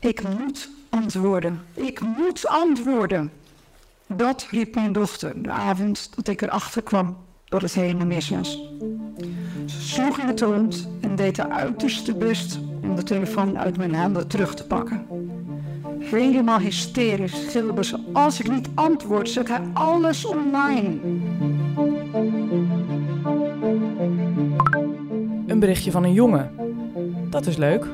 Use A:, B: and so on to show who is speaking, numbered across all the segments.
A: Ik moet antwoorden. Ik moet antwoorden. Dat riep mijn dochter de avond dat ik erachter kwam dat het helemaal mis was. Ze sloeg in het rond en deed haar uiterste best om de telefoon uit mijn handen terug te pakken. Helemaal hysterisch gilde ze: Als ik niet antwoord, zet hij alles online.
B: Een berichtje van een jongen. Dat is leuk.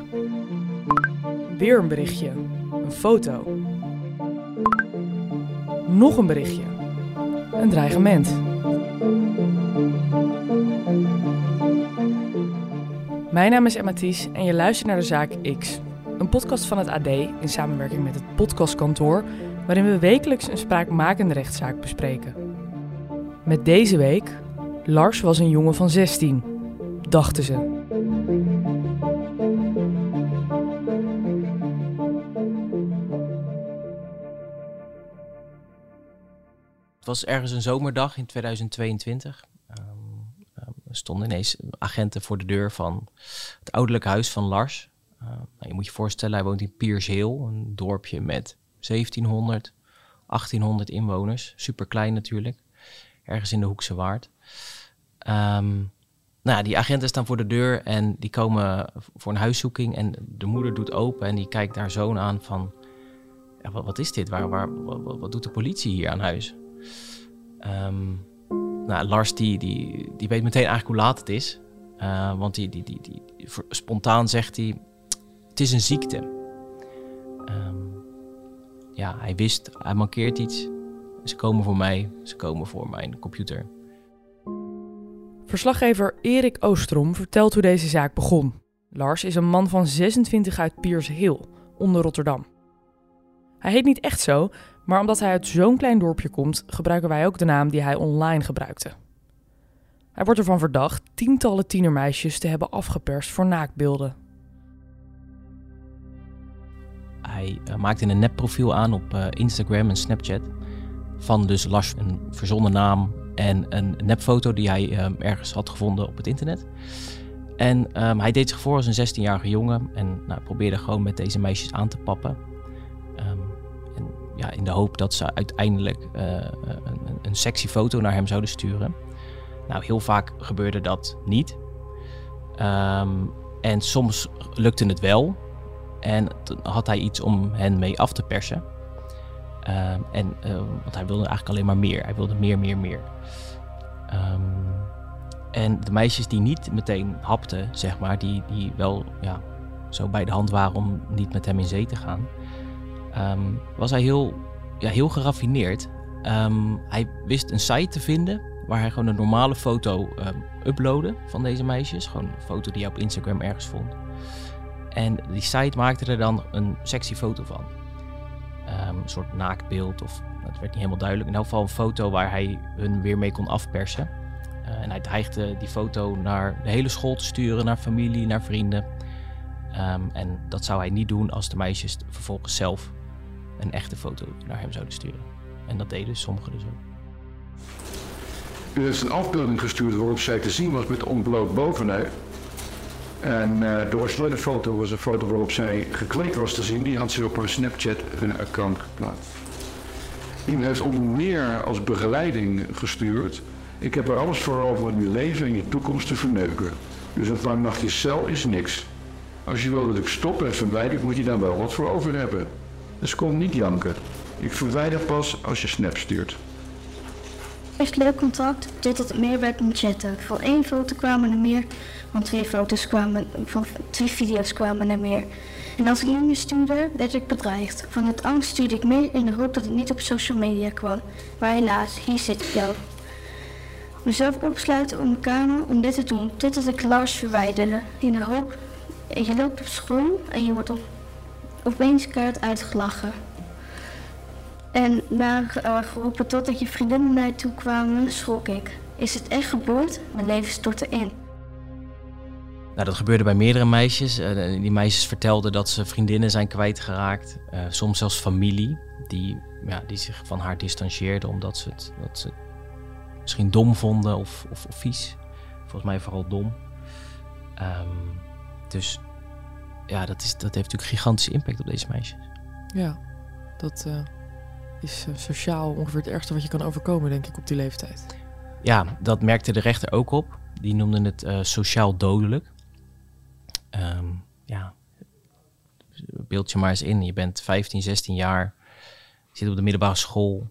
B: Weer een berichtje. Een foto. Nog een berichtje. Een dreigement. Mijn naam is Emma Thies en je luistert naar de Zaak X. Een podcast van het AD in samenwerking met het Podcastkantoor, waarin we wekelijks een spraakmakende rechtszaak bespreken. Met deze week, Lars was een jongen van 16, dachten ze.
C: Was ergens een zomerdag in 2022. Ehm, ehm, er stonden ineens agenten voor de deur van het ouderlijk huis van Lars. Ehm, nou, je moet je voorstellen, hij woont in Piersheel, een dorpje met 1700, 1800 inwoners. Super klein natuurlijk, ergens in de Hoekse Waard. Nou, die agenten staan voor de deur en die komen voor een huiszoeking. En de moeder doet open en die kijkt haar zoon aan van... Wat is dit? Waar, waar, wat, wat doet de politie hier aan huis? Ehm, nou, Lars die, die, die weet meteen eigenlijk hoe laat het is. Uh, want die, die, die, die, spontaan zegt hij, het is een ziekte. Um, ja, hij wist, hij mankeert iets. Ze komen voor mij, ze komen voor mijn computer.
B: Verslaggever Erik Oostrom vertelt hoe deze zaak begon. Lars is een man van 26 uit Piers Hill, onder Rotterdam. Hij heet niet echt zo, maar omdat hij uit zo'n klein dorpje komt, gebruiken wij ook de naam die hij online gebruikte. Hij wordt ervan verdacht tientallen tienermeisjes te hebben afgeperst voor naakbeelden.
C: Hij uh, maakte een nepprofiel aan op uh, Instagram en Snapchat van dus Lars, een verzonnen naam en een nepfoto die hij um, ergens had gevonden op het internet. En um, hij deed zich voor als een 16-jarige jongen en nou, probeerde gewoon met deze meisjes aan te pappen. Um, ja, in de hoop dat ze uiteindelijk uh, een, een sexy foto naar hem zouden sturen. Nou, heel vaak gebeurde dat niet. en soms lukte het wel. En dan had hij iets om hen mee af te persen. Uh, en, uh, want hij wilde eigenlijk alleen maar meer. Hij wilde meer, meer, meer. Um, en de meisjes die niet meteen hapten, zeg maar, die, die wel ja, zo bij de hand waren om niet met hem in zee te gaan, um, was hij heel, ja, heel geraffineerd. Um, hij wist een site te vinden waar hij gewoon een normale foto uploadde van deze meisjes. Gewoon een foto die hij op Instagram ergens vond. En die site maakte er dan een sexy foto van. Um, een soort naakbeeld, of dat werd niet helemaal duidelijk. In elk geval een foto waar hij hun weer mee kon afpersen. Uh, en hij dreigde die foto naar de hele school te sturen, naar familie, naar vrienden. Um, en dat zou hij niet doen als de meisjes vervolgens zelf een echte foto naar hem zouden sturen. En dat deden sommigen dus ook.
D: U heeft een afbeelding gestuurd waarop zij te zien was met ontbloot bovenlijf. En uh, de originele foto was een foto waarop zij gekleed was te zien. Die had ze op haar Snapchat hun account geplaatst. Iemand heeft onder meer als begeleiding gestuurd. Ik heb er alles voor over om je leven en je toekomst te verneuken. Dus een paar nachtjes cel is niks. Als je wil dat ik stop en verwijder, moet je daar wel wat voor over hebben. Dus kom niet janken. Ik verwijder pas als je snap stuurt.
E: Echt leuk contact, totdat het meer werd met chatten. Van één foto kwamen er meer, van twee foto's kwamen, van twee video's kwamen er meer. En als ik meer stuurde, werd ik bedreigd. Van het angst stuurde ik meer in de hoop dat het niet op social media kwam. Maar helaas, hier zit ik jou. Mezelf opsluiten op mijn kamer om dit te doen, totdat ik Lars verwijderde. In de hoop, je loopt op school en je wordt op, opeens keihard uitgelachen. En na uh, geroepen totdat je vriendinnen naar toe kwamen, schrok ik. Is het echt gebeurd? Mijn leven stortte in.
C: Nou, dat gebeurde bij meerdere meisjes. Uh, die meisjes vertelden dat ze vriendinnen zijn kwijtgeraakt. Uh, soms zelfs familie die, ja, die zich van haar distancieerden omdat ze het, dat ze misschien dom vonden of, of, of vies. Volgens mij vooral dom. Um, dus ja, dat, is, dat heeft natuurlijk gigantische impact op deze meisjes.
B: Ja, dat eh, is eh, sociaal ongeveer het ergste wat je kan overkomen, denk ik, op die leeftijd.
C: Ja, dat merkte de rechter ook op. Die noemde het eh, sociaal dodelijk. Ehm, ja, beeld je maar eens in. Je bent 15, 16 jaar, je zit op de middelbare school.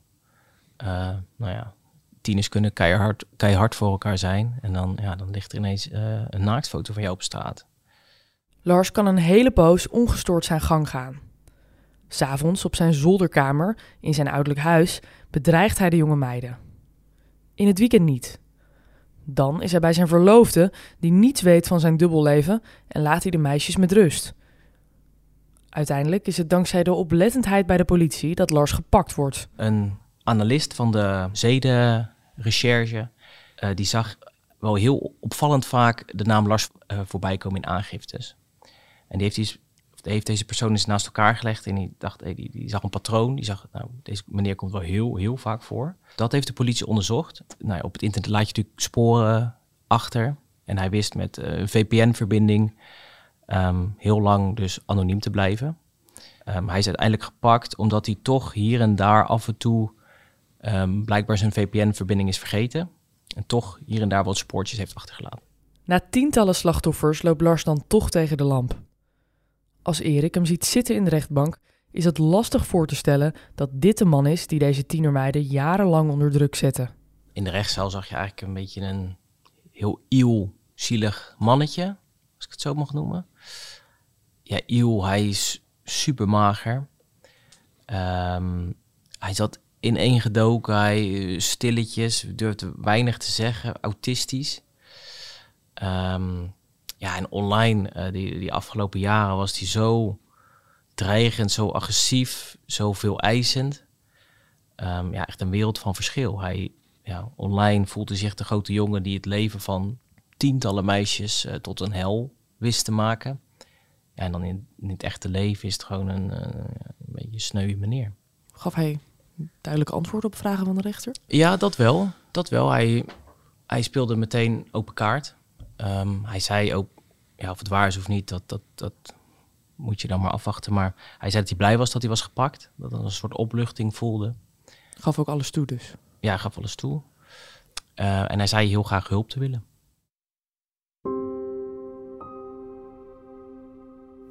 C: Eh, nou ja, tieners kunnen keihard, keihard voor elkaar zijn. En dan, ja, dan ligt er ineens een naaktfoto van jou op straat.
B: Lars kan een hele poos ongestoord zijn gang gaan. S'avonds op zijn zolderkamer in zijn ouderlijk huis bedreigt hij de jonge meiden. In het weekend niet. Dan is hij bij zijn verloofde, die niets weet van zijn dubbelleven, en laat hij de meisjes met rust. Uiteindelijk is het dankzij de oplettendheid bij de politie dat Lars gepakt wordt.
C: Een analist van de zedenrecherche, eh, die zag wel heel opvallend vaak de naam Lars eh, voorbij komen in aangiftes. En die heeft, heeft deze persoon eens naast elkaar gelegd en die dacht, hey, die, die zag een patroon. Die zag, nou, deze meneer komt wel heel, heel vaak voor. Dat heeft de politie onderzocht. Nou, op het internet laat je natuurlijk sporen achter. En hij wist met eh, een VPN-verbinding ehm, heel lang dus anoniem te blijven. Ehm, hij is uiteindelijk gepakt omdat hij toch hier en daar af en toe ehm, blijkbaar zijn VPN-verbinding is vergeten. En toch hier en daar wat spoortjes heeft achtergelaten.
B: Na tientallen slachtoffers loopt Lars dan toch tegen de lamp. Als Erik hem ziet zitten in de rechtbank, is het lastig voor te stellen dat dit de man is die deze tienermeiden jarenlang onder druk zette.
C: In de rechtszaal zag je eigenlijk een beetje een heel iel, zielig mannetje, als ik het zo mag noemen. Ja, iel, hij is super mager. Ehm, hij zat ineengedoken, hij eh, stilletjes, durfde weinig te zeggen, autistisch. Ehm, ja, en online, eh, die, die afgelopen jaren, was hij zo dreigend, zo agressief, zo veel eisend. Ehm, ja, echt een wereld van verschil. Hij, ja, online voelde zich de grote jongen die het leven van tientallen meisjes eh, tot een hel wist te maken. Ja, en dan in, in het echte leven is het gewoon een, eh, een beetje sneu meneer.
B: Gaf hij duidelijk antwoord op vragen van de rechter?
C: Ja, dat wel. Dat wel. Hij, hij speelde meteen open kaart. Ehm, hij zei ook, ja, of het waar is of niet, dat, dat, dat moet je dan maar afwachten. Maar hij zei dat hij blij was dat hij was gepakt. Dat hij een soort opluchting voelde.
B: Gaf ook alles toe dus.
C: Ja, hij gaf alles toe. Eh, en hij zei heel graag hulp te willen.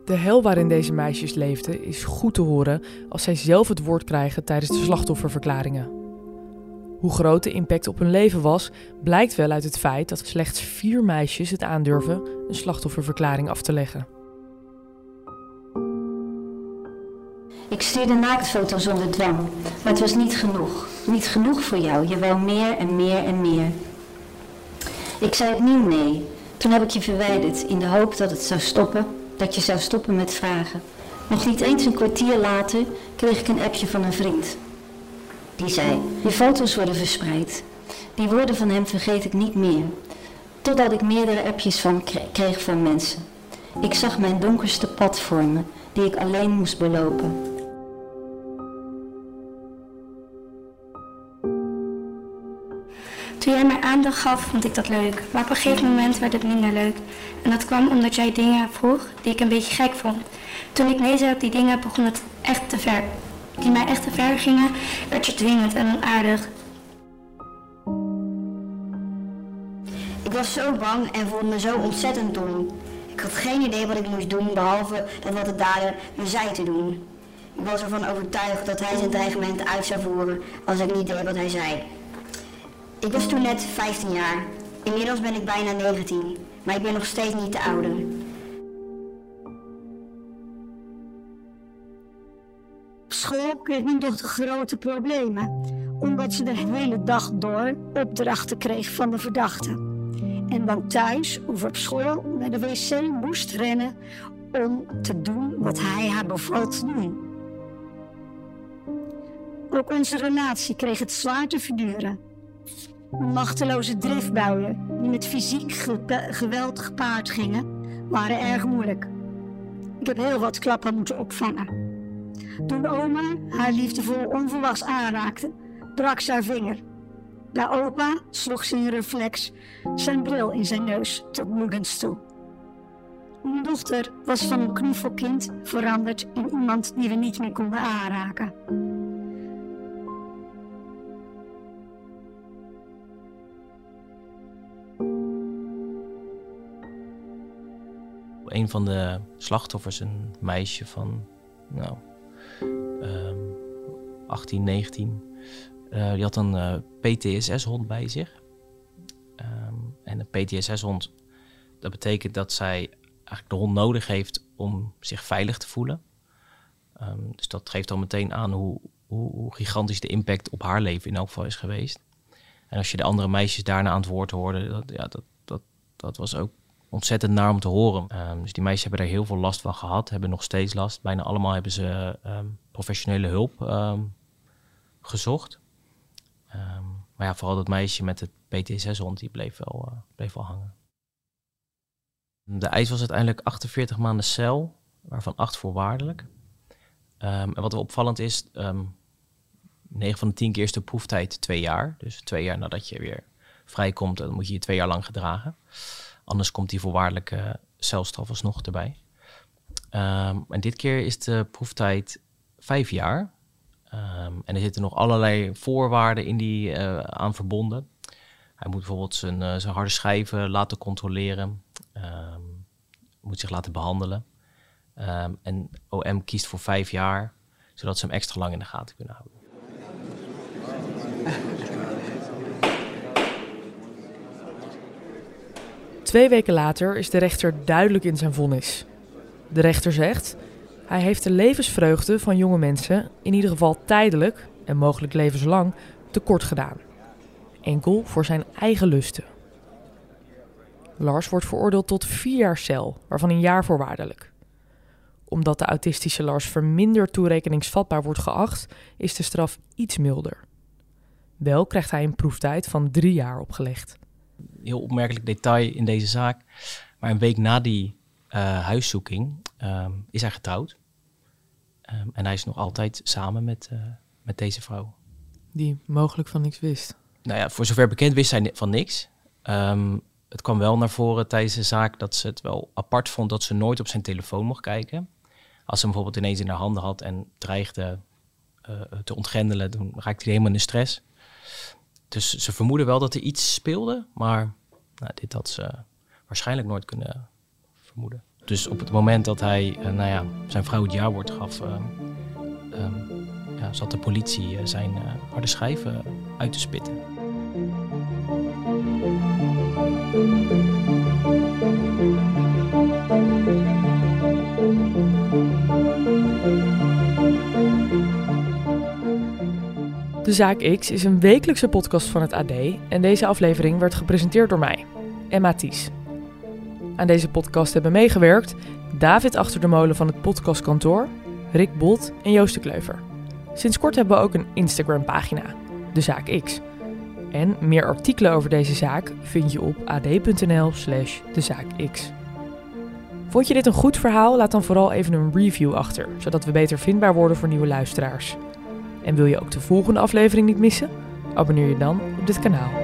B: De hel waarin deze meisjes leefden is goed te horen als zij zelf het woord krijgen tijdens de slachtofferverklaringen. Hoe groot de impact op hun leven was, blijkt wel uit het feit dat slechts vier meisjes het aandurven een slachtofferverklaring af te leggen.
F: Ik stuurde naaktfoto's zonder dwang, maar het was niet genoeg. Niet genoeg voor jou, je wou meer en meer en meer. Ik zei opnieuw nee. Toen heb ik je verwijderd in de hoop dat het zou stoppen, dat je zou stoppen met vragen. Nog niet eens een kwartier later kreeg ik een appje van een vriend. Die zei, je foto's worden verspreid. Die woorden van hem vergeet ik niet meer. Totdat ik meerdere appjes van kreeg van mensen. Ik zag mijn donkerste pad vormen, die ik alleen moest belopen.
E: Toen jij mij aandacht gaf, vond ik dat leuk. Maar op een gegeven moment werd het minder leuk. En dat kwam omdat jij dingen vroeg die ik een beetje gek vond. Toen ik nee zei op die dingen, begon het echt te ver. Die mij echt te ver gingen, werd je dwingend en onaardig.
F: Ik was zo bang en voelde me zo ontzettend dom. Ik had geen idee wat ik moest doen, behalve dat wat de dader me zei te doen. Ik was ervan overtuigd dat hij zijn dreigementen uit zou voeren als ik niet deed wat hij zei. Ik was toen net 15 jaar. Inmiddels ben ik bijna 19, maar ik ben nog steeds niet te ouder.
G: School kreeg mijn dochter grote problemen, omdat ze de hele dag door opdrachten kreeg van de verdachte. En dan thuis of op school naar de wc moest rennen om te doen wat hij haar beval te doen. Ook onze relatie kreeg het zwaar te verduren. Machteloze driftbuien die met fysiek ge geweld gepaard gingen, waren erg moeilijk. Ik heb heel wat klappen moeten opvangen. Toen oma haar liefdevol onverwachts aanraakte, brak ze haar vinger. Bij opa sloeg ze in reflex zijn bril in zijn neus tot bloedens toe. Mijn dochter was van een knuffelkind veranderd in iemand die we niet meer konden aanraken.
C: Een van de slachtoffers, een meisje van nou, 18, 19, eh, die had een eh, PTSS-hond bij zich. Ehm, en een PTSS-hond, dat betekent dat zij eigenlijk de hond nodig heeft om zich veilig te voelen. Ehm, dus dat geeft al meteen aan hoe, hoe, gigantisch de impact op haar leven in elk geval is geweest. En als je de andere meisjes daarna aan het woord hoorde, dat, ja, dat, dat, dat was ook ontzettend naar om te horen. Ehm, dus die meisjes hebben er heel veel last van gehad, hebben nog steeds last. Bijna allemaal hebben ze ehm, professionele hulp ehm, gezocht. Ehm, maar ja, vooral dat meisje met het PTSS-hond, die bleef wel, eh, bleef wel hangen. De eis was uiteindelijk 48 maanden cel, waarvan 8 voorwaardelijk. Ehm, en wat wel opvallend is, ehm 9 van de 10 keer is de proeftijd twee jaar. Dus twee jaar nadat je weer vrijkomt, dan moet je je twee jaar lang gedragen. Anders komt die voorwaardelijke celstraf alsnog erbij. En dit keer is de proeftijd vijf jaar. Ehm, en er zitten nog allerlei voorwaarden in die eh, aan verbonden. Hij moet bijvoorbeeld zijn, eh, zijn harde schijven laten controleren. Ehm, moet zich laten behandelen. Ehm, en OM kiest voor vijf jaar, zodat ze hem extra lang in de gaten kunnen houden.
B: Twee weken later is de rechter duidelijk in zijn vonnis. De rechter zegt: hij heeft de levensvreugde van jonge mensen in ieder geval tijdelijk en mogelijk levenslang tekort gedaan. Enkel voor zijn eigen lusten. Lars wordt veroordeeld tot vier jaar cel, waarvan een jaar voorwaardelijk. Omdat de autistische Lars verminderd toerekeningsvatbaar wordt geacht, is de straf iets milder. Wel krijgt hij een proeftijd van drie jaar opgelegd.
C: Heel opmerkelijk detail in deze zaak. Maar een week na die eh, huiszoeking ehm, is hij getrouwd. Ehm, en hij is nog altijd samen met, eh, met deze vrouw.
B: Die mogelijk van niks wist.
C: Nou ja, voor zover bekend wist hij van niks. Ehm, het kwam wel naar voren tijdens de zaak dat ze het wel apart vond dat ze nooit op zijn telefoon mocht kijken. Als ze hem bijvoorbeeld ineens in haar handen had en dreigde eh, te ontgrendelen, dan raakte hij helemaal in de stress. Dus ze vermoeden wel dat er iets speelde, maar nou, dit had ze waarschijnlijk nooit kunnen vermoeden. Dus op het moment dat hij eh, nou ja, zijn vrouw het jaarwoord gaf, ehm, ehm, ja, zat de politie eh, zijn eh, harde schijven uit te spitten.
B: De Zaak X is een wekelijkse podcast van het AD en deze aflevering werd gepresenteerd door mij, Emma Ties. Aan deze podcast hebben meegewerkt David Achter de Molen van het podcastkantoor, Rick Bolt en Joost de Kleuver. Sinds kort hebben we ook een Instagram-pagina, De Zaak X. En meer artikelen over deze zaak vind je op ad.nl slash dezaakx. Vond je dit een goed verhaal? Laat dan vooral even een review achter, zodat we beter vindbaar worden voor nieuwe luisteraars. En wil je ook de volgende aflevering niet missen? Abonneer je dan op dit kanaal.